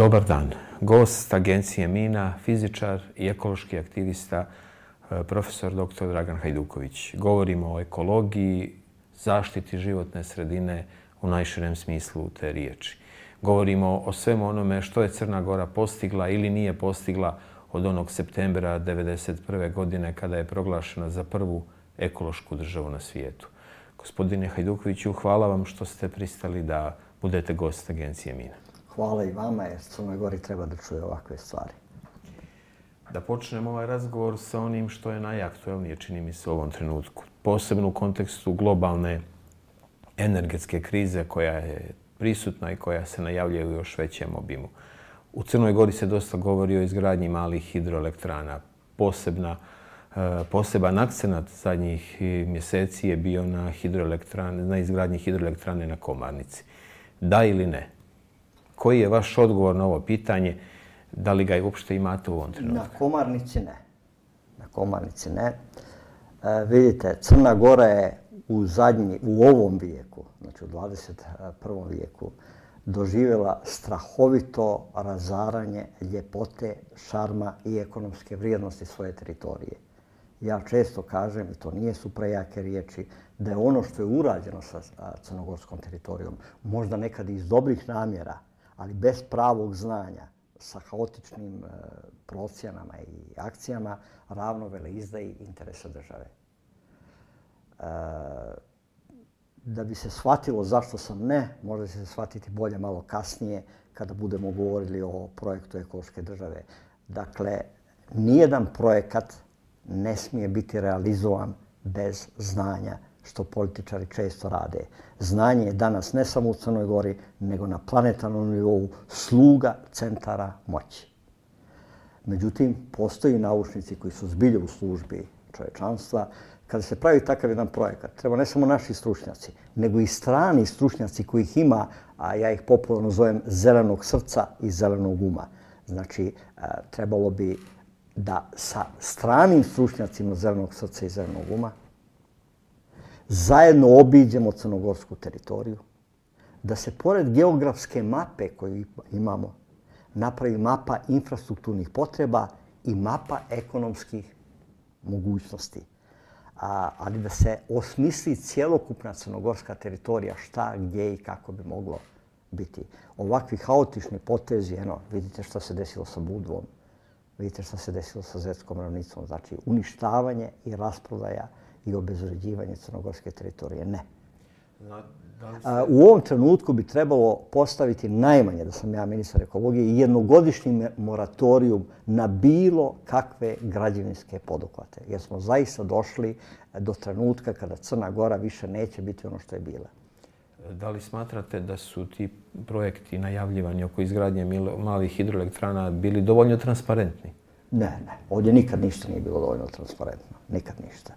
Dobar dan. Gost agencije Mina, fizičar i ekološki aktivista, e, profesor dr. Dragan Hajduković. Govorimo o ekologiji, zaštiti životne sredine u najširem smislu te riječi. Govorimo o svemu onome što je Crna Gora postigla ili nije postigla od onog septembra 1991. godine kada je proglašena za prvu ekološku državu na svijetu. Gospodine Hajdukoviću, hvala vam što ste pristali da budete gost agencije Mina. Hvala i vama, jer Crnoj Gori treba da čuje ovakve stvari. Da počnemo ovaj razgovor sa onim što je najaktuelnije, čini mi se u ovom trenutku. Posebno u kontekstu globalne energetske krize koja je prisutna i koja se najavljuje u još većem obimu. U Crnoj Gori se dosta govori o izgradnji malih hidroelektrana. Posebna, e, poseban akcenat zadnjih e, mjeseci je bio na, hidroelektrane, na izgradnji hidroelektrane na Komarnici. Da ili ne? Koji je vaš odgovor na ovo pitanje? Da li ga je uopšte imate u ovom trenutku? Na Komarnici ne. Na Komarnici ne. E, vidite, Crna Gora je u zadnji, u ovom vijeku, znači u 21. vijeku, doživjela strahovito razaranje ljepote, šarma i ekonomske vrijednosti svoje teritorije. Ja često kažem, i to nije su prejake riječi, da je ono što je urađeno sa crnogorskom teritorijom, možda nekad iz dobrih namjera, ali bez pravog znanja, sa haotičnim e, procjenama i akcijama, ravno vele izdaji interesa države. E, da bi se shvatilo zašto sam ne, možda će se shvatiti bolje malo kasnije kada budemo govorili o projektu ekološke države. Dakle, nijedan projekat ne smije biti realizovan bez znanja, što političari često rade. Znanje je danas ne samo u Crnoj Gori, nego na planetarnom nivou sluga centara moći. Međutim, postoji naučnici koji su zbilje u službi čovečanstva. Kada se pravi takav jedan projekat, treba ne samo naši stručnjaci, nego i strani stručnjaci koji ih ima, a ja ih popularno zovem zelenog srca i zelenog uma. Znači, e, trebalo bi da sa stranim stručnjacima zelenog srca i zelenog uma zajedno obiđemo crnogorsku teritoriju, da se pored geografske mape koju imamo napravi mapa infrastrukturnih potreba i mapa ekonomskih mogućnosti. A, ali da se osmisli cijelokupna crnogorska teritorija, šta, gdje i kako bi moglo biti. Ovakvi haotični potezi, eno, vidite što se desilo sa Budvom, vidite što se desilo sa Zetskom ravnicom, znači uništavanje i rasprodaja i obezređivanje crnogorske teritorije. Ne. U ovom trenutku bi trebalo postaviti najmanje, da sam ja ministar ekologije, jednogodišnji moratorijum na bilo kakve građevinske poduhvate. Jer smo zaista došli do trenutka kada Crna Gora više neće biti ono što je bila. Da li smatrate da su ti projekti najavljivani oko izgradnje malih hidroelektrana bili dovoljno transparentni? Ne, ne. Ovdje nikad ništa nije bilo dovoljno transparentno. Nikad ništa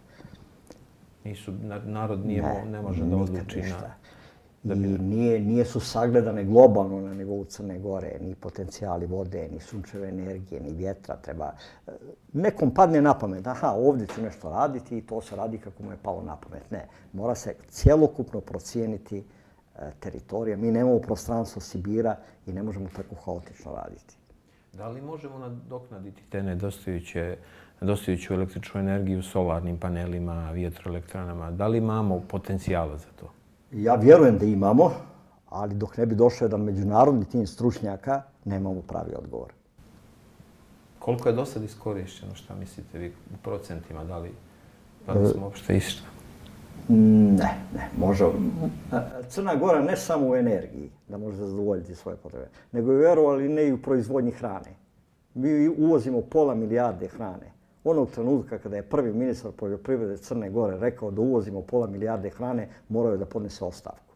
nisu, narod nije, ne, ne može da odluči na... Da bi... I nije, nije su sagledane globalno na nivou Crne Gore, ni potencijali vode, ni sunčeve energije, ni vjetra. Treba... Nekom padne na pamet, aha, ovdje ću nešto raditi i to se radi kako mu je palo na pamet. Ne, mora se cjelokupno procijeniti e, teritorija. Mi nemamo prostranstvo Sibira i ne možemo tako haotično raditi. Da li možemo nadoknaditi te nedostajuće nedostajuću električnu energiju solarnim panelima, vjetroelektranama. Da li imamo potencijala za to? Ja vjerujem da imamo, ali dok ne bi došao jedan međunarodni tim stručnjaka, nemamo pravi odgovor. Koliko je do sad iskorišćeno, šta mislite vi u procentima, da li, da li smo uopšte išli? Ne, ne, može. Crna Gora ne samo u energiji da može zadovoljiti svoje potrebe, nego je vjerovali ne i u proizvodnji hrane. Mi uvozimo pola milijarde hrane onog trenutka kada je prvi ministar poljoprivrede Crne Gore rekao da uvozimo pola milijarde hrane, morao je da podnese ostavku.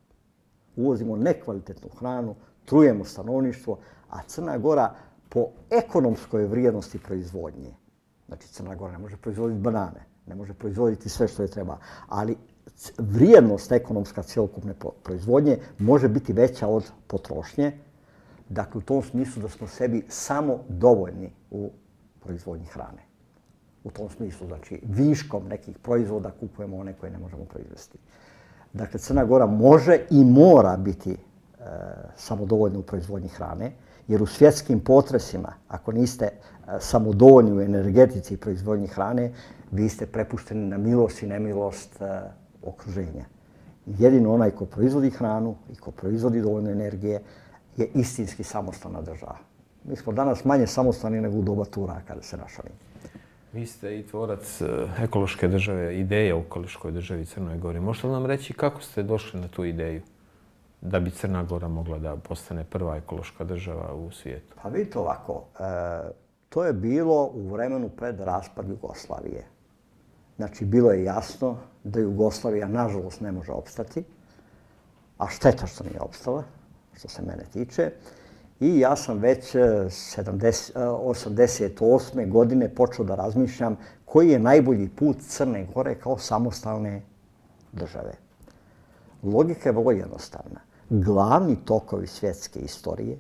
Uvozimo nekvalitetnu hranu, trujemo stanovništvo, a Crna Gora po ekonomskoj vrijednosti proizvodnje, znači Crna Gora ne može proizvoditi banane, ne može proizvoditi sve što je treba, ali vrijednost ekonomska cijelokupne proizvodnje može biti veća od potrošnje. Dakle, u tom smislu da smo sebi samo dovoljni u proizvodnji hrane u tom smislu, znači viškom nekih proizvoda kupujemo one koje ne možemo proizvesti. Dakle, Crna Gora može i mora biti e, samodovoljna u proizvodnji hrane Jer u svjetskim potresima, ako niste e, samodovoljni u energetici i proizvodnji hrane, vi ste prepušteni na milost i nemilost e, okruženja. Jedino onaj ko proizvodi hranu i ko proizvodi dovoljno energije je istinski samostalna država. Mi smo danas manje samostalni nego u doba tura kada se našali. Vi ste i tvorac e, ekološke države, ideje o ekološkoj državi Crnoj Gori. Možete li nam reći kako ste došli na tu ideju da bi Crna Gora mogla da postane prva ekološka država u svijetu? Pa vidite ovako, e, to je bilo u vremenu pred raspad Jugoslavije. Znači, bilo je jasno da Jugoslavija, nažalost, ne može opstati, a šteta što nije opstala, što se mene tiče. I ja sam već e, 70, 88. E, godine počeo da razmišljam koji je najbolji put Crne Gore kao samostalne države. Logika je vrlo jednostavna. Glavni tokovi svjetske istorije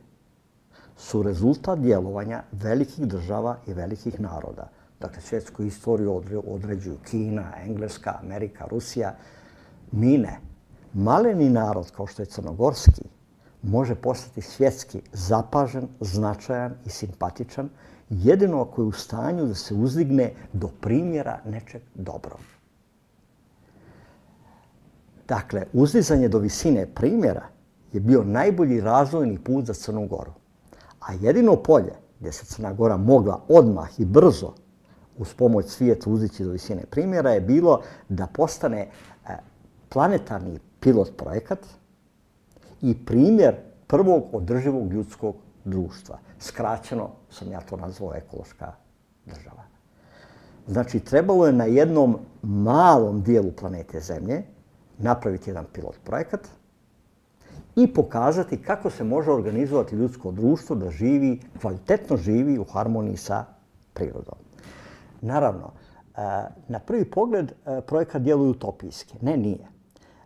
su rezultat djelovanja velikih država i velikih naroda. Dakle, svjetsku istoriju određuju Kina, Engleska, Amerika, Rusija. Mi ne. Maleni narod, kao što je crnogorski, može postati svjetski zapažen, značajan i simpatičan jedino ako je u stanju da se uzdigne do primjera nečeg dobrog. Dakle, uzdizanje do visine primjera je bio najbolji razvojni put za Crnu Goru. A jedino polje gdje se Crna Gora mogla odmah i brzo uz pomoć svijeta uzići do visine primjera je bilo da postane e, planetarni pilot projekat i primjer prvog održivog ljudskog društva. Skraćeno sam ja to nazvao ekološka država. Znači, trebalo je na jednom malom dijelu planete Zemlje napraviti jedan pilot projekat i pokazati kako se može organizovati ljudsko društvo da živi, kvalitetno živi u harmoniji sa prirodom. Naravno, e, na prvi pogled e, projekat djeluje utopijski. Ne, nije.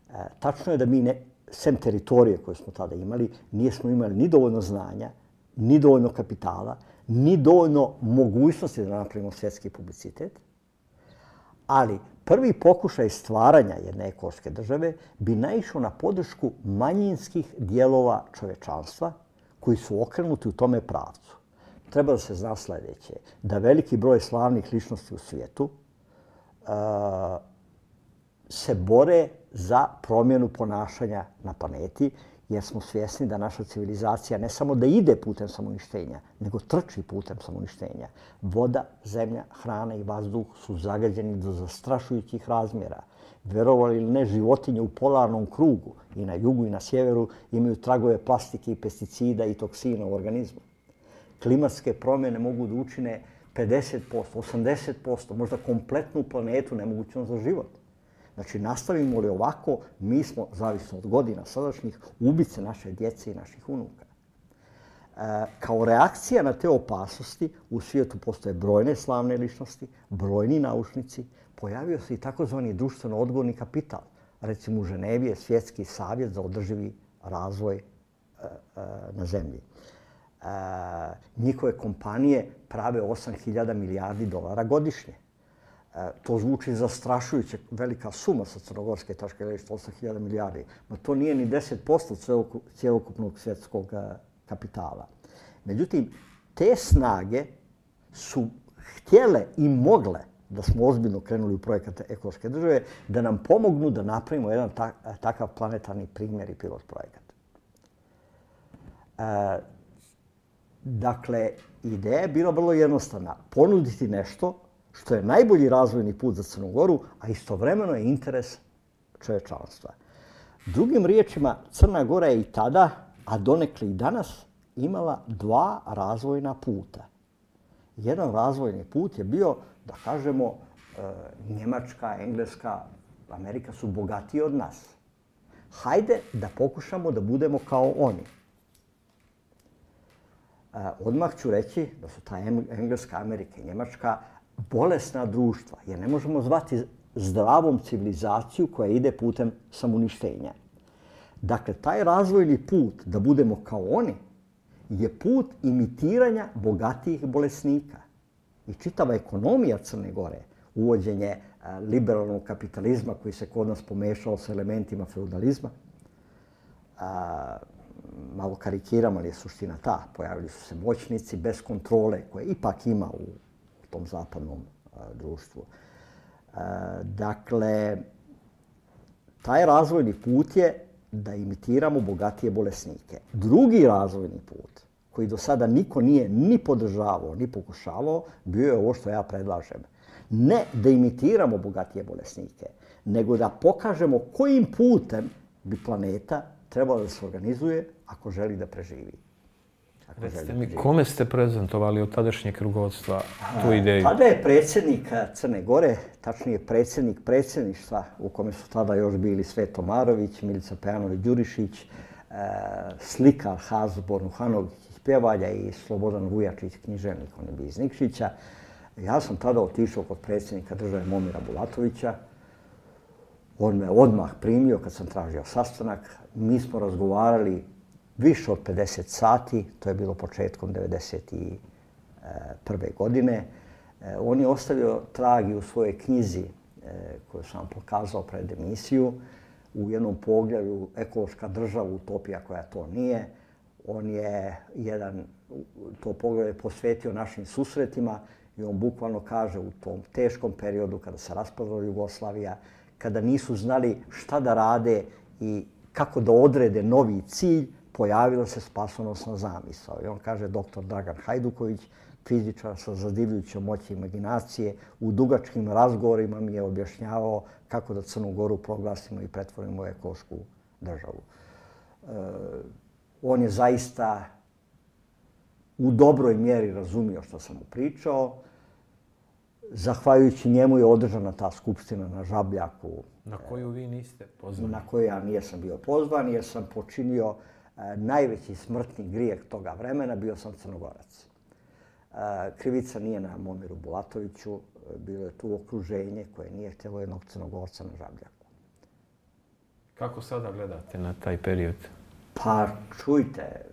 E, tačno je da mi ne, sem teritorije koje smo tada imali, nismo imali ni dovoljno znanja, ni dovoljno kapitala, ni dovoljno mogućnosti da napravimo svjetski publicitet. Ali prvi pokušaj stvaranja jedne ekološke države bi naišao na podršku manjinskih dijelova čovečanstva koji su okrenuti u tome pravcu. Treba da se zna sljedeće, da veliki broj slavnih ličnosti u svijetu uh, se bore za promjenu ponašanja na planeti, jer smo svjesni da naša civilizacija ne samo da ide putem samouništenja, nego trči putem samouništenja. Voda, zemlja, hrana i vazduh su zagađeni do zastrašujućih razmjera. Verovali ili ne, životinje u polarnom krugu i na jugu i na sjeveru imaju tragove plastike i pesticida i toksina u organizmu. Klimatske promjene mogu da učine 50%, 80%, možda kompletnu planetu nemogućnost za život. Znači, nastavimo li ovako, mi smo, zavisno od godina sadašnjih, ubice naše djece i naših unuka. E, kao reakcija na te opasnosti, u svijetu postoje brojne slavne ličnosti, brojni naučnici, pojavio se i takozvani društveno odgovorni kapital. Recimo u Ženevi je svjetski savjet za održivi razvoj e, e, na zemlji. E, njihove kompanije prave 8000 milijardi dolara godišnje. E, to zvuči zastrašujuće velika suma sa crnogorske tačke gledišta, 8.000 milijardi. Ma to nije ni 10% cijelokupnog svjetskog e, kapitala. Međutim, te snage su htjele i mogle da smo ozbiljno krenuli u projekate ekološke države, da nam pomognu da napravimo jedan e, takav planetarni primjer i pilot projekat. E, dakle, ideja je bila vrlo jednostavna. Ponuditi nešto što je najbolji razvojni put za Crnu Goru, a istovremeno je interes čovečanstva. Drugim riječima, Crna Gora je i tada, a donekli i danas, imala dva razvojna puta. Jedan razvojni put je bio, da kažemo, e, Njemačka, Engleska, Amerika su bogatiji od nas. Hajde da pokušamo da budemo kao oni. E, odmah ću reći da su ta Engleska, Amerika i Njemačka bolesna društva, jer ne možemo zvati zdravom civilizaciju koja ide putem samuništenja. Dakle, taj razvojni put da budemo kao oni je put imitiranja bogatijih bolesnika. I čitava ekonomija Crne Gore, uvođenje e, liberalnog kapitalizma koji se kod nas pomešao sa elementima feudalizma, a, malo karikiram, ali je suština ta. Pojavili su se moćnici bez kontrole koje ipak ima u tom zapadnom a, društvu. A, dakle, taj razvojni put je da imitiramo bogatije bolesnike. Drugi razvojni put, koji do sada niko nije ni podržavao, ni pokušavao, bio je ovo što ja predlažem. Ne da imitiramo bogatije bolesnike, nego da pokažemo kojim putem bi planeta trebala da se organizuje ako želi da preživi. Recite mi, kome ste prezentovali od tadašnjeg rukovodstva tu ideju? Tada je predsjednik Crne Gore, tačnije predsjednik predsjedništva u kome su tada još bili Sveto Marović, Milica Pejanović-Đurišić, e, slikar Hazbor Nuhanović iz Pjevalja i Slobodan Vujačić, književnik, on je bi iz Nikšića. Ja sam tada otišao kod predsjednika države Momira Bulatovića, On me odmah primio kad sam tražio sastanak. Mi smo razgovarali više od 50 sati, to je bilo početkom 1991. godine. E, on je ostavio tragi u svojoj knjizi e, koju sam pokazao pred emisiju u jednom pogledu ekološka država, utopija koja to nije. On je jedan, to pogled posvetio našim susretima i on bukvalno kaže u tom teškom periodu kada se raspadala Jugoslavija, kada nisu znali šta da rade i kako da odrede novi cilj, pojavila se spasonosna zamisao. I on kaže, doktor Dragan Hajduković, fizičar sa zadivljujućom moći imaginacije, u dugačkim razgovorima mi je objašnjavao kako da Crnu Goru proglasimo i pretvorimo u ekološku državu. E, on je zaista u dobroj mjeri razumio što sam mu pričao zahvaljujući njemu je održana ta skupština na Žabljaku. Na koju vi niste pozvani? Na koju ja nijesam bio pozvan jer sam počinio najveći smrtni grijeh toga vremena, bio sam crnogorac. Krivica nije na Momiru Bulatoviću, bilo je tu okruženje koje nije htjelo jednog crnogorca na Žabljaku. Kako sada gledate na taj period? Pa čujte,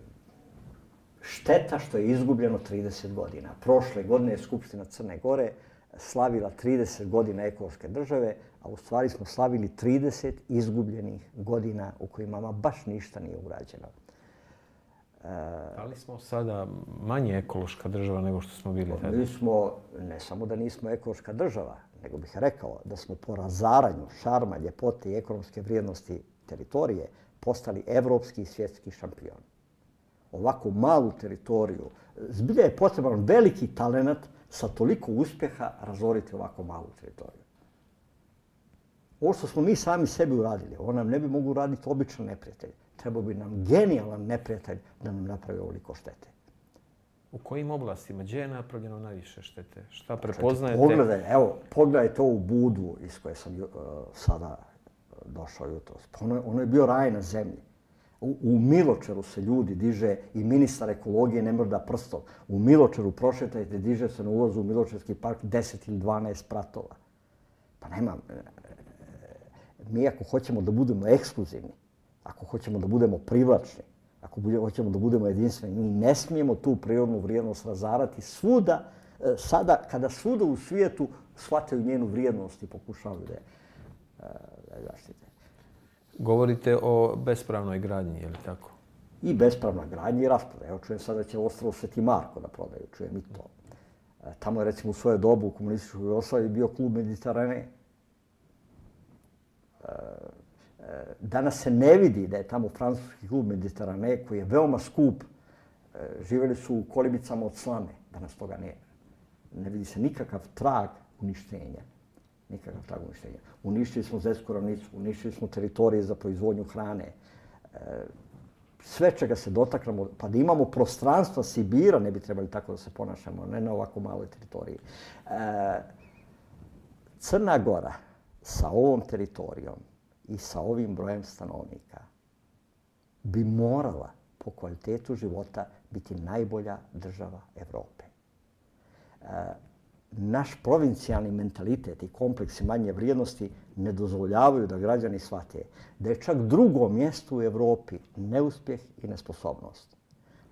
šteta što je izgubljeno 30 godina. Prošle godine je Skupština Crne Gore slavila 30 godina ekološke države, a u stvari smo slavili 30 izgubljenih godina u kojima baš ništa nije urađeno. Da li smo sada manje ekološka država nego što smo bili tada? Mi smo, ne samo da nismo ekološka država, nego bih rekao da smo po razaranju šarma, ljepote i ekonomske vrijednosti teritorije postali evropski i svjetski šampion. Ovako malu teritoriju, zbilja je potreban veliki talent sa toliko uspjeha razoriti ovako malu teritoriju. Ovo što smo mi sami sebi uradili, ovo nam ne bi mogu uraditi običan neprijatelj. Trebao bi nam genijalan neprijatelj da nam napravi ovoliko štete. U kojim oblastima? Gdje je napravljeno najviše štete? Šta prepoznajete? Pogledaj, evo, pogledajte ovu budu iz koje sam uh, sada došao jutro. Ono, ono je bio raj na zemlji. U, u Miločeru se ljudi diže i ministar ekologije ne mrda prstom. U Miločeru prošetajte, diže se na ulazu u Miločerski park 10 ili 12 pratova. Pa nema, e, e, mi ako hoćemo da budemo ekskluzivni, ako hoćemo da budemo privlačni, ako hoćemo da budemo jedinstveni, mi ne smijemo tu prirodnu vrijednost razarati svuda, e, sada kada svuda u svijetu shvataju njenu vrijednost i pokušavaju da je zaštite. Govorite o bespravnoj gradnji, je li tako? I bespravna gradnja i raspada. Evo čujem sada će ostrvo Sveti Marko da prodaju, čujem i to. E, tamo je recimo u svoje dobu u komunističkoj Jugoslaviji bio klub Mediterane. E, e danas se ne vidi da je tamo francuski klub Mediterane koji je veoma skup. E, Živeli su u kolibicama od slame. Danas toga ne. Ne vidi se nikakav trag uništenja nikakav trag uništenja. Uništili smo Zetsku ravnicu, uništili smo teritorije za proizvodnju hrane. E, sve čega se dotaknemo, pa da imamo prostranstva Sibira, ne bi trebali tako da se ponašamo, ne na ovako maloj teritoriji. E, Crna Gora sa ovom teritorijom i sa ovim brojem stanovnika bi morala po kvalitetu života biti najbolja država Evrope. E, Naš provincijalni mentalitet i kompleksi manje vrijednosti ne dozvoljavaju da građani shvate da je čak drugo mjesto u Evropi neuspjeh i nesposobnost.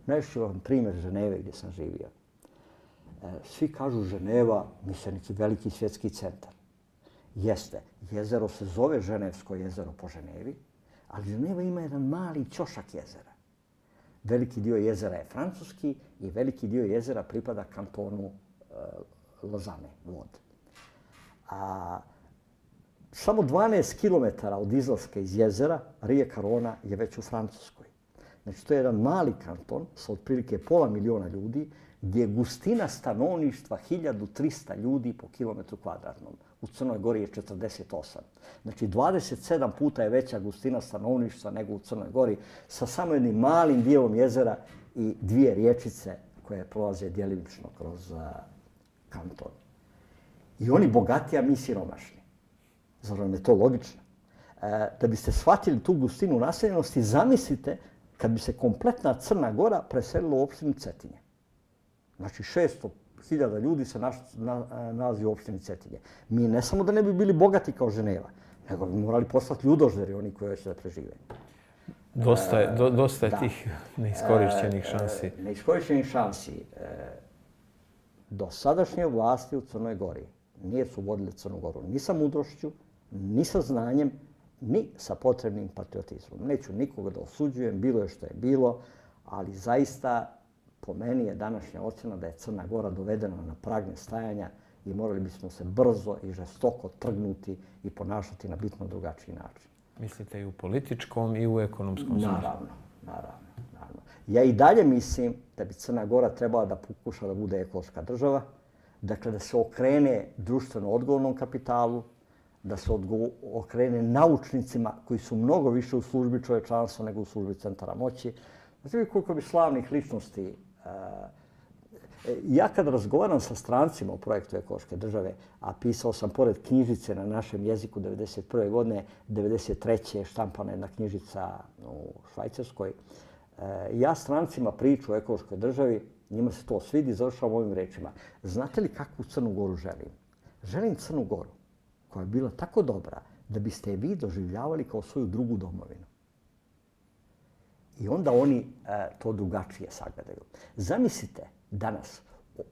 Najviše vam primjer Ženeve gdje sam živio. E, svi kažu Ženeva, misle neki veliki svjetski centar. Jeste, jezero se zove Ženevsko jezero po Ženevi, ali Ženeva ima jedan mali ćošak jezera. veliki dio jezera je francuski i veliki dio jezera pripada kantonu e, Lozane, vod. A, samo 12 km od izlaska iz jezera, rijeka Rona je već u Francuskoj. Znači, to je jedan mali kanton sa otprilike pola miliona ljudi, gdje je gustina stanovništva 1300 ljudi po kilometru kvadratnom. U Crnoj Gori je 48. Znači, 27 puta je veća gustina stanovništva nego u Crnoj Gori, sa samo jednim malim dijelom jezera i dvije riječice koje prolaze djelimično kroz uh, kanton. I oni bogati, a mi siromašni. Zar vam je to logično? E, da biste shvatili tu gustinu naseljenosti, zamislite kad bi se kompletna Crna Gora preselila u opštinu Cetinje. Znači 600.000 ljudi se naš, na, nalazi u opštini Cetinje. Mi ne samo da ne bi bili bogati kao Ženeva, nego bi morali poslati ljudožderi oni koji će da prežive. Dosta je, do, dosta je tih neiskorišćenih e, šansi. E, neiskorišćenih šansi. E, do sadašnje vlasti u Crnoj Gori nije su vodili Crnu Goru ni sa mudrošću, ni sa znanjem, ni sa potrebnim patriotizmom. Neću nikoga da osuđujem, bilo je što je bilo, ali zaista po meni je današnja ocjena da je Crna Gora dovedena na pragne stajanja i morali bismo se brzo i žestoko trgnuti i ponašati na bitno drugačiji način. Mislite i u političkom i u ekonomskom smislu? Naravno, naravno, naravno. Ja i dalje mislim da bi Crna Gora trebala da pokuša da bude ekološka država, dakle da se okrene društveno odgovornom kapitalu, da se okrene naučnicima koji su mnogo više u službi čovečanstva nego u službi centara moći. Znači, koliko bi slavnih ličnosti eh, ja kad razgovaram sa strancima o projektu ekološke države, a pisao sam pored knjižice na našem jeziku 1991. godine, 1993. je štampana jedna knjižica u Švajcarskoj, uh, E, ja strancima priču o ekološkoj državi, njima se to svidi, završavam ovim rečima. Znate li kakvu Crnu Goru želim? Želim Crnu Goru koja je bila tako dobra da biste je vi doživljavali kao svoju drugu domovinu. I onda oni e, to drugačije sagledaju. Zamislite danas,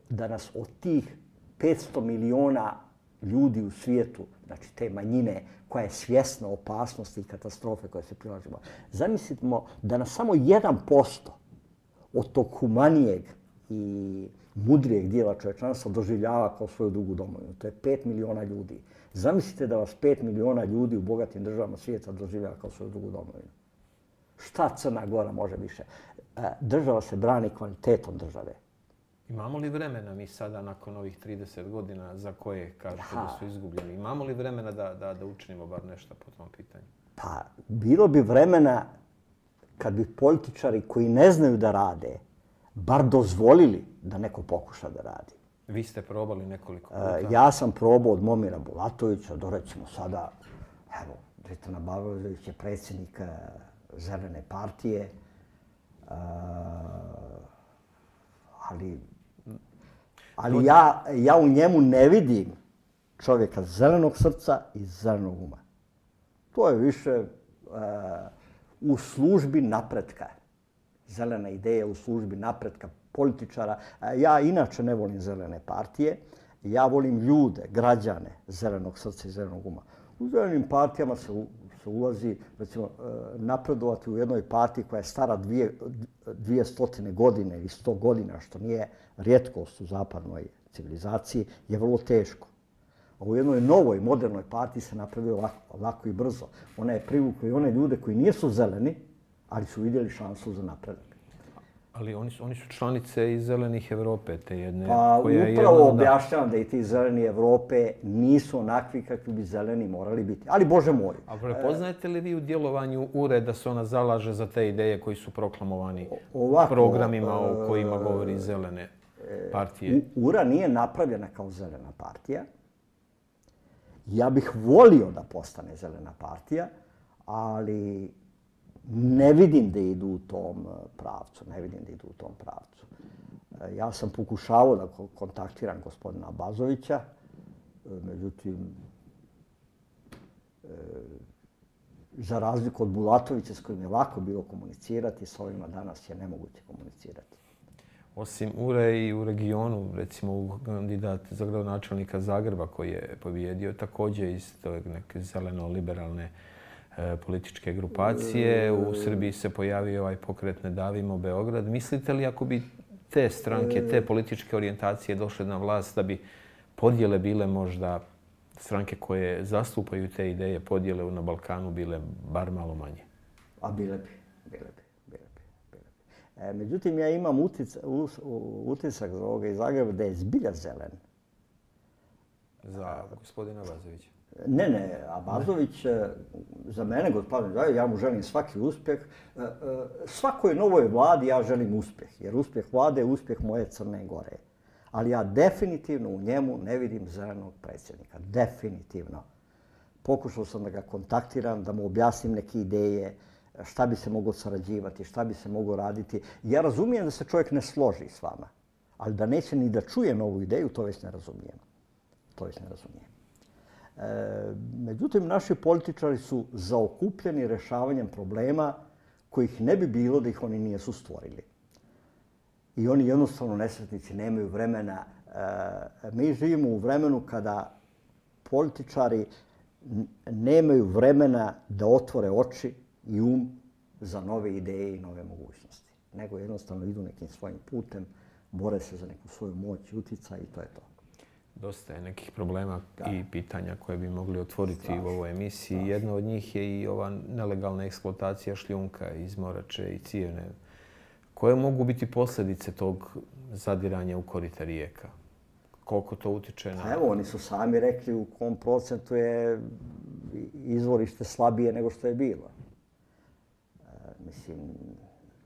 danas od tih 500 miliona ljudi u svijetu, znači te manjine koja je svjesna opasnosti i katastrofe koje se prilažimo, Zamislimo da na samo 1% od tog humanijeg i mudrijeg dijela čovječanstva doživljava kao svoju drugu domovinu. To je 5 miliona ljudi. Zamislite da vas 5 miliona ljudi u bogatim državama svijeta doživljava kao svoju drugu domovinu. Šta Crna Gora može više? E, država se brani kvalitetom države. Imamo li vremena mi sada nakon ovih 30 godina za koje kažete da su izgubljeni? Imamo li vremena da, da, da učinimo bar nešto po tom pitanju? Pa, bilo bi vremena kad bi političari koji ne znaju da rade, bar dozvolili da neko pokuša da radi. Vi ste probali nekoliko e, puta? ja sam probao od Momira Bulatovića do recimo sada, evo, Dritana Bavrović je predsjednik zelene partije, uh, ali, ali ja, ja u njemu ne vidim čovjeka zelenog srca i zelenog uma. To je više uh, u službi napretka. Zelena ideja u službi napretka političara. Ja inače ne volim zelene partije. Ja volim ljude, građane zelenog srca i zelenog uma. U zelenim partijama se se ulazi, recimo, e, napredovati u jednoj partiji koja je stara dvije, dvije stotine godine i sto godina, što nije rijetkost u zapadnoj civilizaciji, je vrlo teško. A u jednoj novoj, modernoj partiji se napreduje lako, lako i brzo. Ona je privukla i one ljude koji nisu zeleni, ali su vidjeli šansu za napredak. Ali oni su, oni su članice iz Zelenih Evrope, te jedne... Pa koja upravo je objašnjavam da i ti Zeleni Evrope nisu onakvi kakvi bi Zeleni morali biti. Ali, Bože moj... A prepoznajete li vi u djelovanju URE da se ona zalaže za te ideje koji su proklamovani Ovako, programima o kojima govori Zelene partije? URA nije napravljena kao Zelena partija. Ja bih volio da postane Zelena partija, ali ne vidim da idu u tom e, pravcu, ne vidim da idu u tom pravcu. E, ja sam pokušavao da kontaktiram gospodina Bazovića, e, međutim, e, za razliku od Bulatovića s kojim je lako bilo komunicirati, s ovima danas je nemoguće komunicirati. Osim URE i u regionu, recimo u kandidat za gradonačelnika Zagreba koji je pobjedio, također iz neke zeleno-liberalne uh, političke grupacije. U Srbiji se pojavio ovaj pokret Ne davimo Beograd. Mislite li ako bi te stranke, te političke orijentacije došle na vlast da bi podjele bile možda stranke koje zastupaju te ideje, podjele na Balkanu bile bar malo manje? A bile bi, bile bi. E, međutim, ja imam utic, utisak za ovoga iz Zagreba da je zbilja zelen. Za gospodina Bazovića? Ne, ne, Abazović eh, za mene, gospodin Zajev, ja mu želim svaki uspjeh. Eh, eh, svakoj novoj vladi ja želim uspjeh, jer uspjeh vlade je uspjeh moje Crne Gore. Ali ja definitivno u njemu ne vidim zelenog predsjednika. Definitivno. Pokušao sam da ga kontaktiram, da mu objasnim neke ideje, šta bi se moglo sarađivati, šta bi se moglo raditi. Ja razumijem da se čovjek ne složi s vama, ali da neće ni da čuje novu ideju, to već ne razumijem. To već ne razumijem. E, međutim, naši političari su zaokupljeni rešavanjem problema kojih ne bi bilo da ih oni nijesu stvorili. I oni jednostavno nesretnici nemaju vremena. E, mi živimo u vremenu kada političari nemaju vremena da otvore oči i um za nove ideje i nove mogućnosti. Nego jednostavno idu nekim svojim putem, bore se za neku svoju moć i utjecaj i to je to. Dosta je nekih problema da. i pitanja koje bi mogli otvoriti Strašno. u ovoj emisiji. Strašno. Jedna od njih je i ova nelegalna eksploatacija šljunka iz Morače i Cijene. Koje mogu biti posljedice tog zadiranja u korite rijeka? Koliko to utiče na... Pa evo, oni su sami rekli u kom procentu je izvorište slabije nego što je bilo mislim,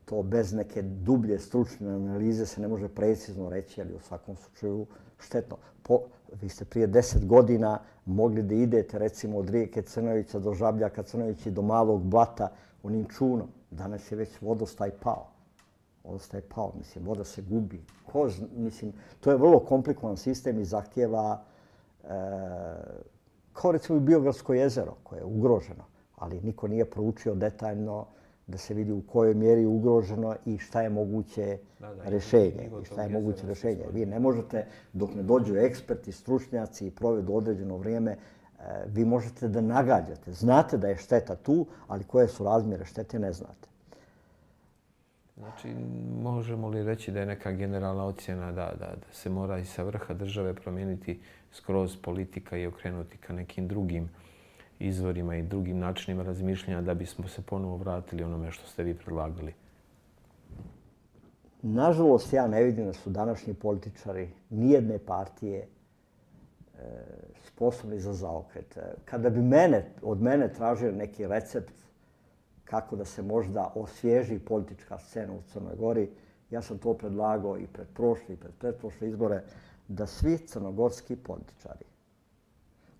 to bez neke dublje stručne analize se ne može precizno reći, ali u svakom slučaju štetno. Po, vi ste prije deset godina mogli da idete recimo od rijeke Crnovića do Žabljaka Crnovića do malog blata onim čunom. Danas je već vodostaj pao. Vodostaj pao, mislim, voda se gubi. Ko, mislim, to je vrlo komplikovan sistem i zahtjeva e, kao recimo i Biogradsko jezero koje je ugroženo, ali niko nije proučio detaljno da se vidi u kojoj mjeri je ugroženo i šta je moguće da, da, rešenje. I šta je moguće rešenje. Vi ne možete, dok ne dođu eksperti, stručnjaci i provedu određeno vrijeme, eh, vi možete da nagađate. Znate da je šteta tu, ali koje su razmjere štete ne znate. Znači, možemo li reći da je neka generalna ocjena da, da, da se mora i sa vrha države promijeniti skroz politika i okrenuti ka nekim drugim izvorima i drugim načinima razmišljanja da bismo se ponovo vratili onome što ste vi predlagali? Nažalost, ja ne vidim da su današnji političari nijedne partije e, sposobni za zaokret. Kada bi mene, od mene tražio neki recept kako da se možda osvježi politička scena u Crnoj Gori, ja sam to predlagao i pred prošle i pred pretprošle izbore, da svi crnogorski političari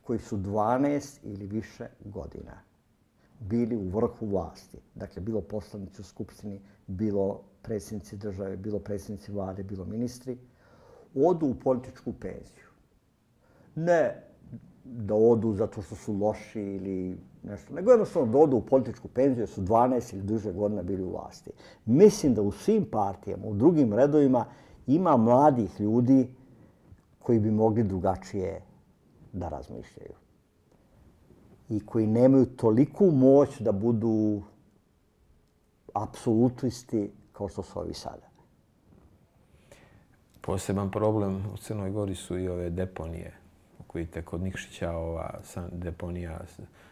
koji su 12 ili više godina bili u vrhu vlasti, dakle bilo poslanici u Skupštini, bilo predsjednici države, bilo predsjednici vlade, bilo ministri, odu u političku penziju. Ne da odu zato što su loši ili nešto, nego jednostavno da odu u političku penziju jer su 12 ili duže godina bili u vlasti. Mislim da u svim partijama, u drugim redovima, ima mladih ljudi koji bi mogli drugačije da razmišljaju. I koji nemaju toliku moć da budu apsolutisti kao što su ovi sada. Poseban problem u Crnoj Gori su i ove deponije. Koji te kod Nikšića ova deponija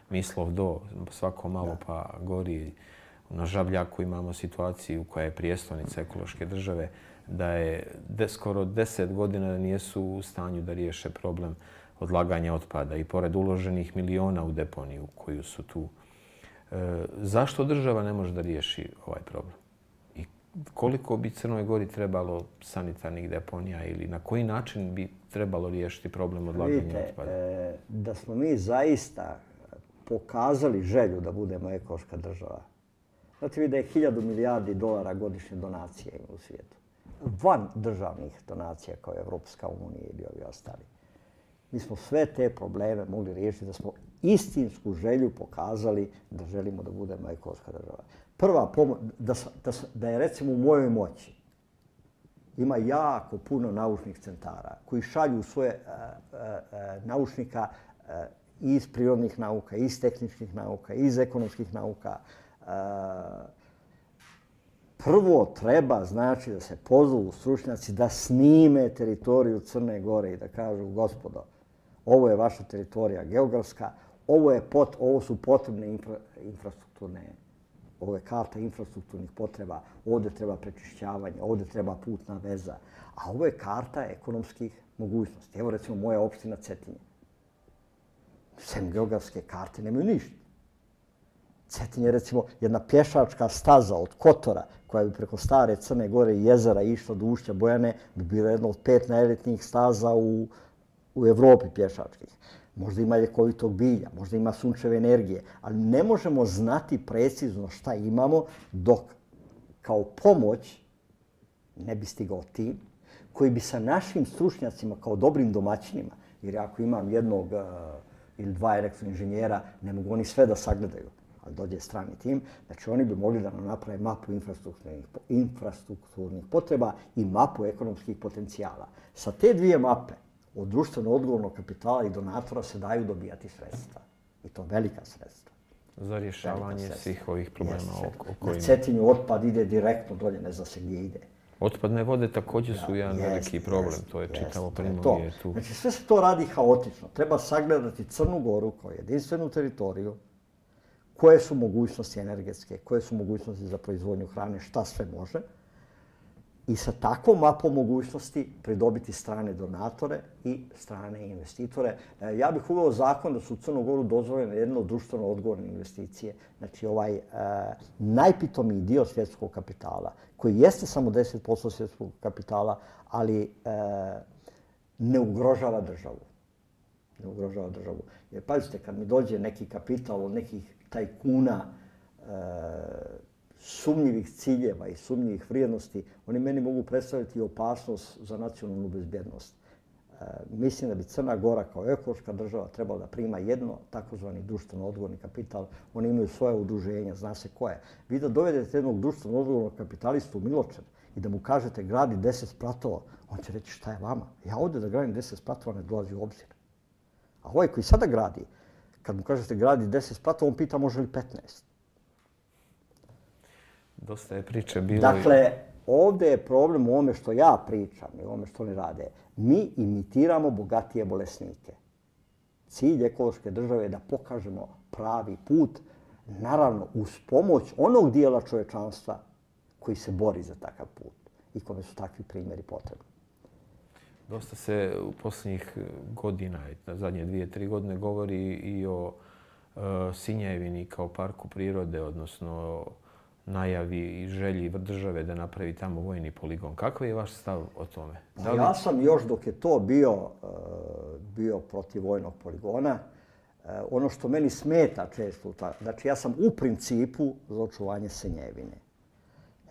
Mislov do, svako malo pa gori. Na Žabljaku imamo situaciju koja je prijestolnica ekološke države da je de, skoro deset godina nijesu u stanju da riješe problem odlaganja otpada i pored uloženih miliona u deponiju koju su tu. E, zašto država ne može da riješi ovaj problem? I koliko bi Crnoj Gori trebalo sanitarnih deponija ili na koji način bi trebalo riješiti problem odlaganja Vidite, otpada? E, da smo mi zaista pokazali želju da budemo ekološka država. Znate vi da je hiljadu milijardi dolara godišnje donacije u svijetu. Van državnih donacija kao Evropska unija ili ovi ostali mi smo sve te probleme mogli riješiti da smo istinsku želju pokazali da želimo da budemo ekološka država. Prva pomoć, da, da, da je recimo u mojoj moći, ima jako puno naučnih centara koji šalju svoje uh, uh, naučnika uh, iz prirodnih nauka, iz tehničkih nauka, iz ekonomskih nauka. E, prvo treba znači da se pozovu stručnjaci da snime teritoriju Crne Gore i da kažu gospodo, ovo je vaša teritorija geografska, ovo, je pot, ovo su potrebne infra, infrastrukturne, ovo je karta infrastrukturnih potreba, ovdje treba prečišćavanje, ovdje treba putna veza, a ovo je karta ekonomskih mogućnosti. Evo recimo moja opština Cetinje. Sem geografske karte nemaju ništa. Cetinje je recimo jedna pješačka staza od Kotora koja bi preko stare Crne Gore i jezera išla do ušća Bojane bi bila jedna od pet najelitnijih staza u, u Evropi pješačkih. Možda ima ljekovitog bilja, možda ima sunčeve energije, ali ne možemo znati precizno šta imamo dok kao pomoć ne bi stigao tim koji bi sa našim stručnjacima kao dobrim domaćinima, jer ako imam jednog uh, ili dva elektroinženjera, ne mogu oni sve da sagledaju, ali dođe strani tim, znači oni bi mogli da nam naprave mapu infrastrukturnih, infrastrukturnih potreba i mapu ekonomskih potencijala. Sa te dvije mape, od društveno odgovornog kapitala i donatora se daju dobijati sredstva. I to velika sredstva. Za rješavanje svih ovih problema yes, o, o kojima... Na Cetinju otpad ide direktno dolje, ne zna se gdje ide. Otpadne vode također su jedan jest, veliki problem, jest, to je čitavo primorje tu. Znači sve se to radi haotično. Treba sagledati Crnu Goru kao jedinstvenu teritoriju, koje su mogućnosti energetske, koje su mogućnosti za proizvodnju hrane, šta sve može i sa takvom mapom mogućnosti pridobiti strane donatore i strane investitore. E, ja bih uveo zakon da su u Crnogoru dozvoljene jedno društveno odgovorne investicije. Znači ovaj e, najpitomiji dio svjetskog kapitala, koji jeste samo 10% svjetskog kapitala, ali e, ne ugrožava državu. Ne ugrožava državu. Jer pazite, kad mi dođe neki kapital od nekih tajkuna, e, sumnjivih ciljeva i sumnjivih vrijednosti, oni meni mogu predstaviti opasnost za nacionalnu bezbjednost. E, mislim da bi Crna Gora kao ekološka država trebala da prima jedno takozvani društveno odgovorni kapital. Oni imaju svoje udruženja, zna se koje. Vi da dovedete jednog društveno odgovornog kapitalistu u Miločar i da mu kažete gradi 10 spratova, on će reći šta je vama. Ja ovdje da gradim 10 spratova ne dolazi u obzir. A ovaj koji sada gradi, kad mu kažete gradi 10 spratova, on pita može li 15. Dosta je priče bilo. Dakle, ovdje je problem u ome što ja pričam i u ome što oni rade. Mi imitiramo bogatije bolesnike. Cilj ekološke države je da pokažemo pravi put, naravno uz pomoć onog dijela čovečanstva koji se bori za takav put i kome su takvi primjeri potrebni. Dosta se u posljednjih godina, na zadnje dvije, tri godine, govori i o uh, Sinjevini kao parku prirode, odnosno najavi i želji države da napravi tamo vojni poligon. Kakav je vaš stav o tome? Pa da li... Ja sam još dok je to bio, uh, bio protiv vojnog poligona, uh, ono što meni smeta često, znači ja sam u principu za očuvanje Senjevine.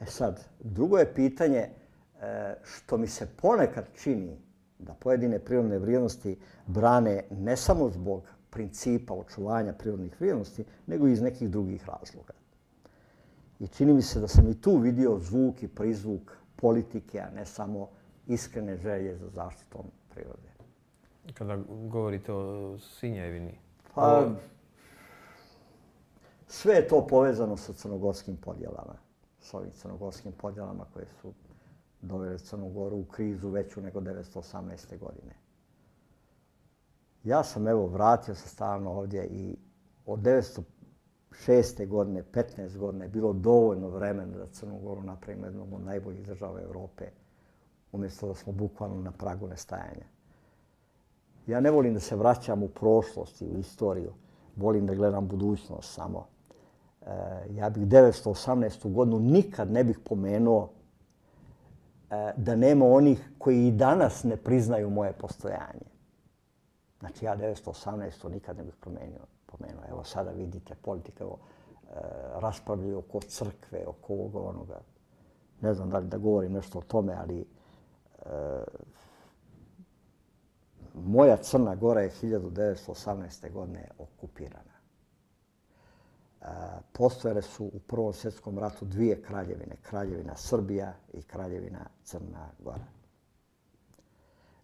E sad, drugo je pitanje uh, što mi se ponekad čini da pojedine prirodne vrijednosti brane ne samo zbog principa očuvanja prirodnih vrijednosti, nego i iz nekih drugih razloga. I čini mi se da sam i tu vidio zvuk i prizvuk politike, a ne samo iskrene želje za zaštitom prirode. Kada govorite o Sinjevini? Pa, sve je to povezano sa crnogorskim podjelama. S ovim crnogorskim podjelama koje su dovele Crnogoru u krizu veću nego 1918. godine. Ja sam evo vratio se stavno ovdje i od šeste godine, 15 godine bilo dovoljno vremena da Crnu Goru napravimo jednom od najboljih država Evrope, umjesto da smo bukvalno na pragu nestajanja. Ja ne volim da se vraćam u prošlost i u istoriju, volim da gledam budućnost samo. E, ja bih 1918. godinu nikad ne bih pomenuo e, da nema onih koji i danas ne priznaju moje postojanje. Znači ja 1918. nikad ne bih promenio pomenuo. Evo sada vidite politika, evo, e, raspravljaju oko crkve, oko ovoga onoga. Ne znam da li da govorim nešto o tome, ali e, moja Crna Gora je 1918. godine okupirana. E, postojale su u Prvom svjetskom ratu dvije kraljevine, kraljevina Srbija i kraljevina Crna Gora.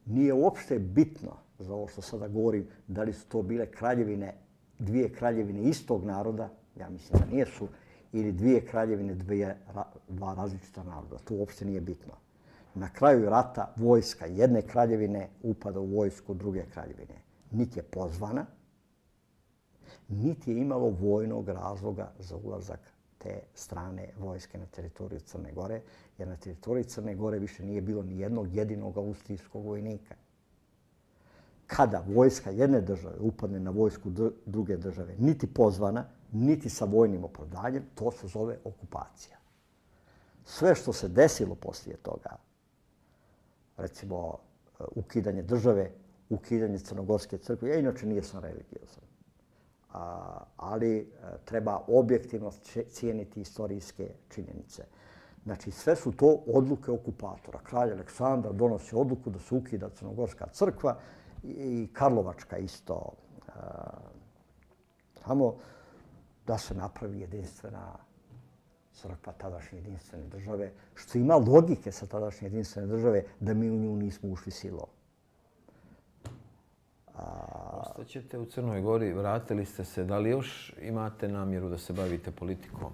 Nije uopšte bitno za ovo što sada govorim, da li su to bile kraljevine, dvije kraljevine istog naroda, ja mislim da nijesu, ili dvije kraljevine, dvije, dva različita naroda. To uopšte nije bitno. Na kraju rata vojska jedne kraljevine upada u vojsku druge kraljevine. Niti je pozvana, niti je imalo vojnog razloga za ulazak te strane vojske na teritoriju Crne Gore, jer na teritoriji Crne Gore više nije bilo ni jednog jedinog austrijskog vojnika. Kada vojska jedne države upadne na vojsku druge države, niti pozvana, niti sa vojnim opravdanjem, to se zove okupacija. Sve što se desilo poslije toga, recimo e, ukidanje države, ukidanje Crnogorske crkve, ja inače nije sam religiozan, ali e, treba objektivno cijeniti istorijske činjenice. Znači, sve su to odluke okupatora. Kralj Aleksandar donosi odluku da se ukida Crnogorska crkva i Karlovačka isto. Samo tamo da se napravi jedinstvena crkva tadašnje jedinstvene države, što ima logike sa tadašnje jedinstvene države da mi u nju nismo ušli silom. A... Ostaćete u Crnoj Gori, vratili ste se. Da li još imate namjeru da se bavite politikom?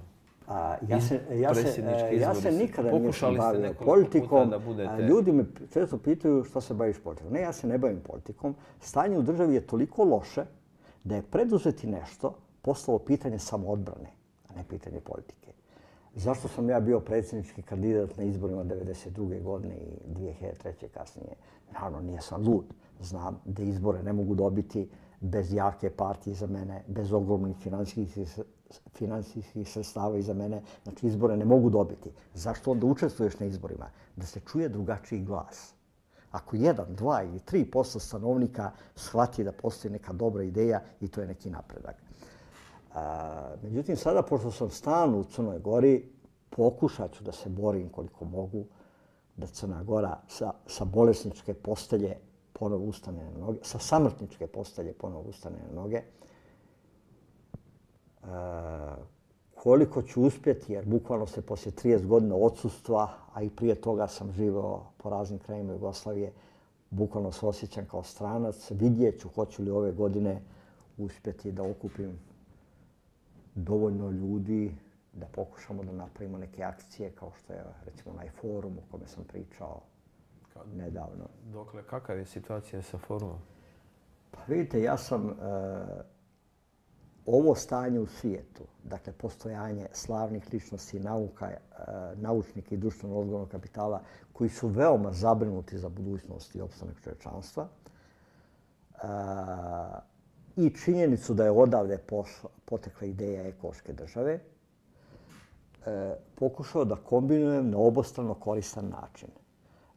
A, ja, se, ja, se, ja se nikada nisam bavio politikom. Da budete... Ljudi me često pitaju što se baviš politikom. Ne, ja se ne bavim politikom. Stanje u državi je toliko loše da je preduzeti nešto postalo pitanje samoodbrane, a ne pitanje politike. Zašto sam ja bio predsjednički kandidat na izborima 1992. godine i 2003. kasnije? Naravno, nije sam lud. Znam da izbore ne mogu dobiti bez jake partije za mene, bez ogromnih finansijskih finansijskih sredstava iza mene. Znači, izbore ne mogu dobiti. Zašto onda učestvuješ na izborima? Da se čuje drugačiji glas. Ako jedan, dva ili tri posto stanovnika shvati da postoji neka dobra ideja i to je neki napredak. A, međutim, sada, pošto sam stan u Crnoj Gori, pokušat ću da se borim koliko mogu da Crna Gora sa, sa bolesničke postelje ponovo ustane na noge, sa samrtničke postelje ponovo ustane na noge. A, koliko ću uspjeti, jer bukvalno se poslije 30 godina odsustva, a i prije toga sam živao po raznim krajima Jugoslavije, bukvalno se osjećam kao stranac. Vidjet ću hoću li ove godine uspjeti da okupim dovoljno ljudi da pokušamo da napravimo neke akcije kao što je recimo onaj forum o kome sam pričao nedavno. Dokle, kakav je situacija sa forumom? Pa vidite, ja sam e, ovo stanje u svijetu, dakle postojanje slavnih ličnosti nauka, e, naučnika i društveno odgovornog kapitala koji su veoma zabrinuti za budućnost i opstanak čovječanstva, e, i činjenicu da je odavde potekla ideja ekološke države, e, pokušao da kombinujem na obostrano koristan način.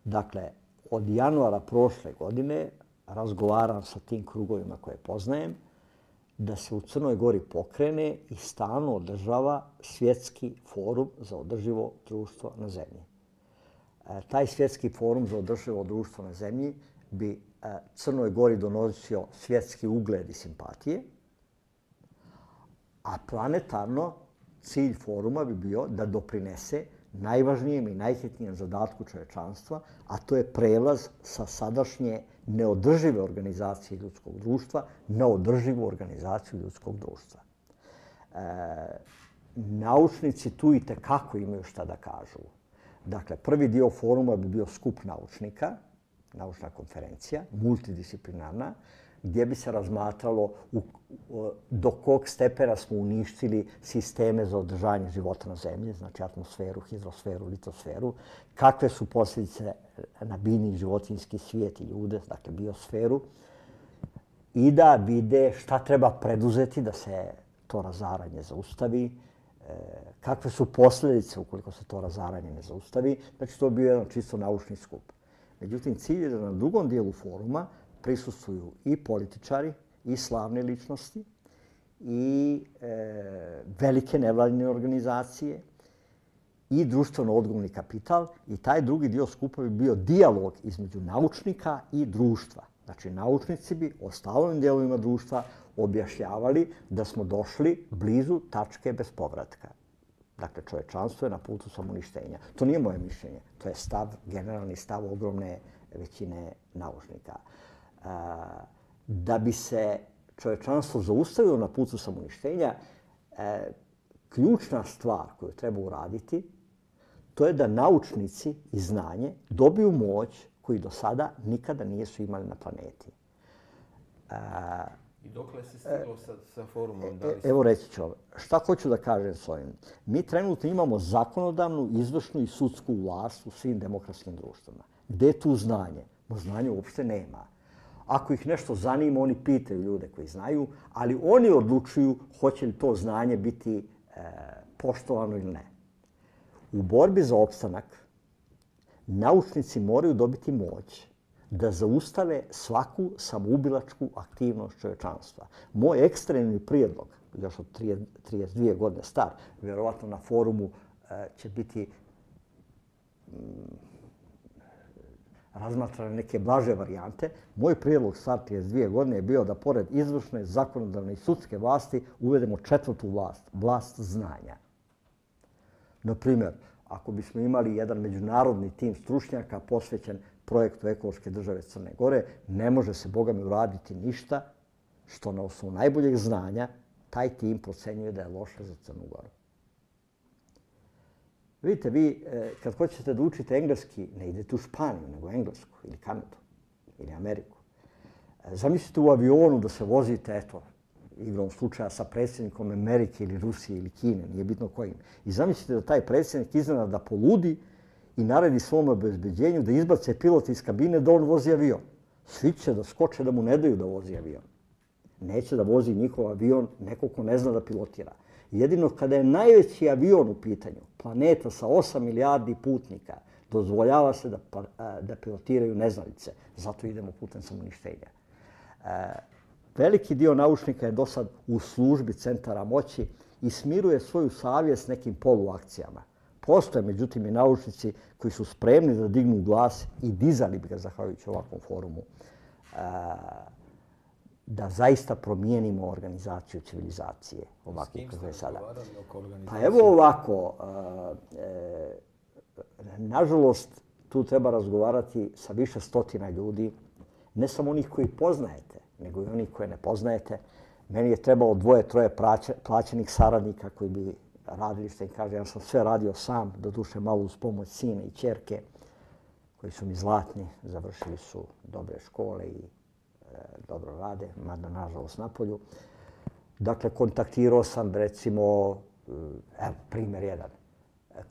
Dakle, od januara prošle godine razgovaram sa tim krugovima koje poznajem da se u Crnoj Gori pokrene i stalno održava svjetski forum za održivo društvo na zemlji. E, taj svjetski forum za održivo društvo na zemlji bi E, Crnoj Gori donosio svjetski ugled i simpatije, a planetarno cilj foruma bi bio da doprinese najvažnijem i najhitnijem zadatku čovečanstva, a to je prelaz sa sadašnje neodržive organizacije ljudskog društva na održivu organizaciju ljudskog društva. E, naučnici tu i kako imaju šta da kažu. Dakle, prvi dio foruma bi bio skup naučnika, naučna konferencija, multidisciplinarna, gdje bi se razmatralo u, do kog stepena smo uništili sisteme za održanje života na zemlji, znači atmosferu, hidrosferu, litosferu, kakve su posljedice na biljni životinski svijet i ljude, dakle biosferu, i da vide šta treba preduzeti da se to razaranje zaustavi, e, kakve su posljedice ukoliko se to razaranje ne zaustavi. Znači, to je bio jedan čisto naučni skup. Međutim, cilj je da na drugom dijelu foruma prisustuju i političari, i slavne ličnosti, i e, velike nevladine organizacije, i društveno odgovorni kapital. I taj drugi dio skupa bi bio dijalog između naučnika i društva. Znači, naučnici bi ostalim dijelovima društva objašnjavali da smo došli blizu tačke bez povratka. Dakle, čovečanstvo je na putu samoništenja. To nije moje mišljenje. To je stav, generalni stav ogromne većine naučnika da bi se čovječanstvo zaustavilo na putu samouništenja, e, ključna stvar koju treba uraditi, to je da naučnici i znanje dobiju moć koji do sada nikada nisu imali na planeti. I dokle se stiglo sa, sa forumom? Da li e, evo reći ću ovo. Šta hoću da kažem s ovim? Mi trenutno imamo zakonodavnu, izvršnu i sudsku vlast u svim demokratskim društvima. Gde je tu znanje? Bo znanje uopšte nema. Ako ih nešto zanima, oni pitaju ljude koji znaju, ali oni odlučuju hoće li to znanje biti e, poštovano ili ne. U borbi za opstanak naučnici moraju dobiti moć da zaustave svaku samoubilačku aktivnost čovečanstva. Moj ekstremni prijedlog, još od 32 godine star, vjerovatno na forumu e, će biti mm, razmatrali neke blaže varijante. Moj prijedlog star 32 godine je bio da pored izvršne, zakonodavne i sudske vlasti uvedemo četvrtu vlast, vlast znanja. Na primjer, ako bismo imali jedan međunarodni tim stručnjaka posvećen projektu ekološke države Crne Gore, ne može se, Boga mi, uraditi ništa što na osnovu najboljeg znanja taj tim procenjuje da je loše za Crnu Goru. Vidite, vi e, kad hoćete da učite engleski, ne idete u Španiju, nego u Englesku ili Kanadu ili Ameriku. E, zamislite u avionu da se vozite, eto, igrom slučaja sa predsjednikom Amerike ili Rusije ili Kine, nije bitno kojim. I zamislite da taj predsjednik iznena da poludi i naredi svom obezbeđenju da izbace pilot iz kabine da on vozi avion. Svi će da skoče da mu ne daju da vozi avion. Neće da vozi njihov avion neko ko ne zna da pilotira. Jedino kada je najveći avion u pitanju, planeta sa 8 milijardi putnika, dozvoljava se da, pa, da pilotiraju neznalice. Zato idemo putem samouništenja. E, veliki dio naučnika je do sad u službi centara moći i smiruje svoju savjest nekim poluakcijama. Postoje, međutim, i naučnici koji su spremni da dignu glas i dizali bi ga, zahvaljujući ovakvom forumu, e, da zaista promijenimo organizaciju civilizacije ovako kako je sada. Pa evo ovako, e, nažalost, tu treba razgovarati sa više stotina ljudi, ne samo onih koji poznajete, nego i onih koje ne poznajete. Meni je trebalo dvoje, troje plaćenih saradnika koji bi radili što im kaže. Ja sam sve radio sam, do duše malo uz pomoć sine i čerke koji su mi zlatni, završili su dobre škole i E, dobro rade, mada nažalost na polju. Dakle, kontaktirao sam recimo, e, evo primjer jedan,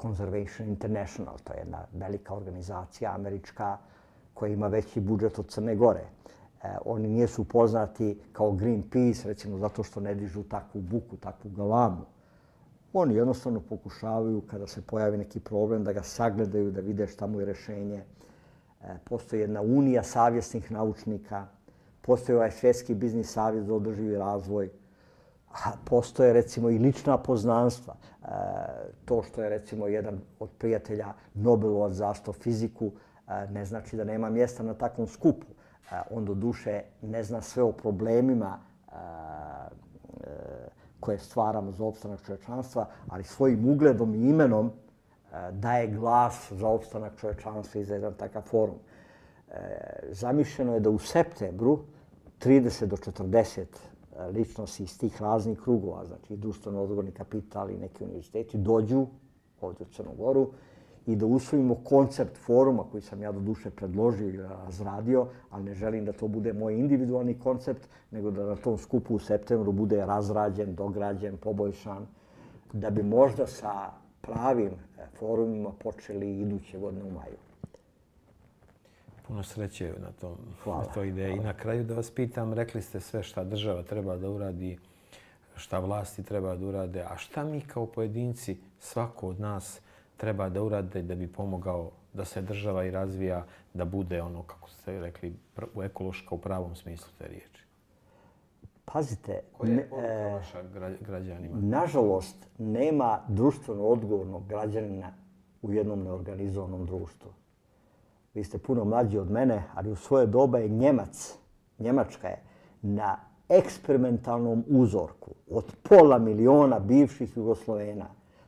Conservation International, to je jedna velika organizacija američka koja ima veći budžet od Crne Gore. E, oni nisu poznati kao Greenpeace, recimo, zato što ne dižu takvu buku, takvu galamu. Oni jednostavno pokušavaju, kada se pojavi neki problem, da ga sagledaju, da vide šta mu je rešenje. E, postoji jedna unija savjesnih naučnika, postoji ovaj svjetski biznis savjet za održivi razvoj, a postoje recimo i lična poznanstva. E, to što je recimo jedan od prijatelja Nobelovac za astrofiziku, e, ne znači da nema mjesta na takvom skupu e, on do duše ne zna sve o problemima e, e, koje stvaramo za opstanak čovječanstva, ali svojim ugledom i imenom daje glas za opstanak čovječanstva i za jedan takav forum. E, zamišljeno je da u septembru 30 do 40 e, ličnosti iz tih raznih krugova, znači društveno odgovorni kapital i neki univerziteti, dođu ovdje u Crnogoru i da usvojimo koncept foruma koji sam ja do duše predložio i razradio, ali ne želim da to bude moj individualni koncept, nego da na tom skupu u septembru bude razrađen, dograđen, poboljšan, da bi možda sa pravim e, forumima počeli iduće godine u maju. Puno sreće na, tom, hvala, na toj ideji. I na kraju da vas pitam, rekli ste sve šta država treba da uradi, šta vlasti treba da urade, a šta mi kao pojedinci, svako od nas, treba da urade da bi pomogao da se država i razvija, da bude ono, kako ste rekli, u ekološka u pravom smislu te riječi? Pazite, Koja je poruka e, vaša građanima? Nažalost, nema društveno odgovornog građanina u jednom neorganizovanom društvu. Vi ste puno mlađi od mene, ali u svoje doba je Njemac, Njemačka je na eksperimentalnom uzorku od pola miliona bivših Jugoslovena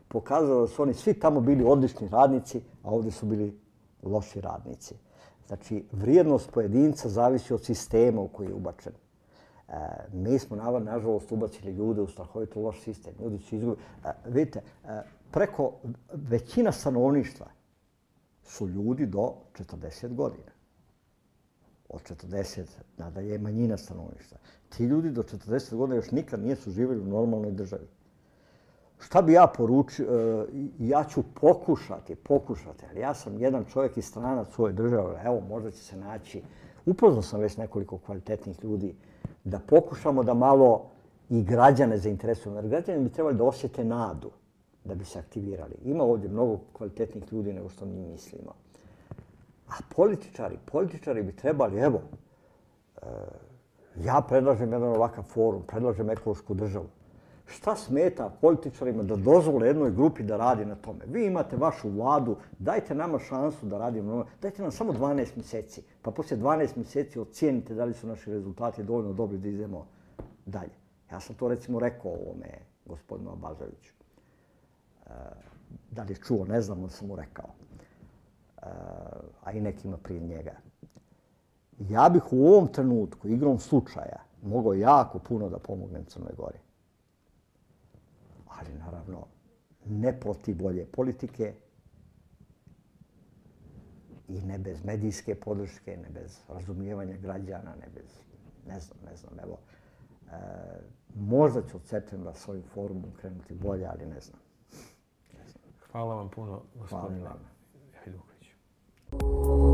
pokazalo da su oni svi tamo bili odlični radnici, a ovdje su bili loši radnici. Znači, vrijednost pojedinca zavisi od sistema u koji je ubačen. E, mi smo, nažalost, ubacili ljude u strahovito loš sistem. Ljudi su izgubili. E, vidite, e, preko većina stanovništva su ljudi do 40 godina. Od 40 nadalje je manjina stanovništva. Ti ljudi do 40 godina još nikad nisu živjeli u normalnoj državi. Šta bi ja poručio? E, ja ću pokušati, pokušati, ali ja sam jedan čovjek iz strana svoje države, evo, možda će se naći, upoznao sam već nekoliko kvalitetnih ljudi, da pokušamo da malo i građane zainteresujemo. Jer građani bi trebali da osjete nadu da bi se aktivirali. Ima ovdje mnogo kvalitetnih ljudi nego što mi mislimo. A političari, političari bi trebali, evo, e, ja predlažem jedan ovakav forum, predlažem ekološku državu. Šta smeta političarima da dozvole jednoj grupi da radi na tome? Vi imate vašu vladu, dajte nama šansu da radimo na tome. Dajte nam samo 12 mjeseci, pa poslije 12 mjeseci ocijenite da li su naši rezultati dovoljno dobri da idemo dalje. Ja sam to recimo rekao ovome gospodinu Abazoviću. E, da li je čuo, ne znam, on sam mu rekao. Eh, a i nekima prije njega. Ja bih u ovom trenutku, igrom slučaja, mogao jako puno da pomognem Crnoj Gori ali naravno ne proti bolje politike i ne bez medijske podrške, ne bez razumijevanja građana, ne bez, ne znam, ne znam, evo, e, možda ću od septembra svojim forumom krenuti bolje, ali ne znam. Hvala vam puno, gospodine Hajduković. Hvala.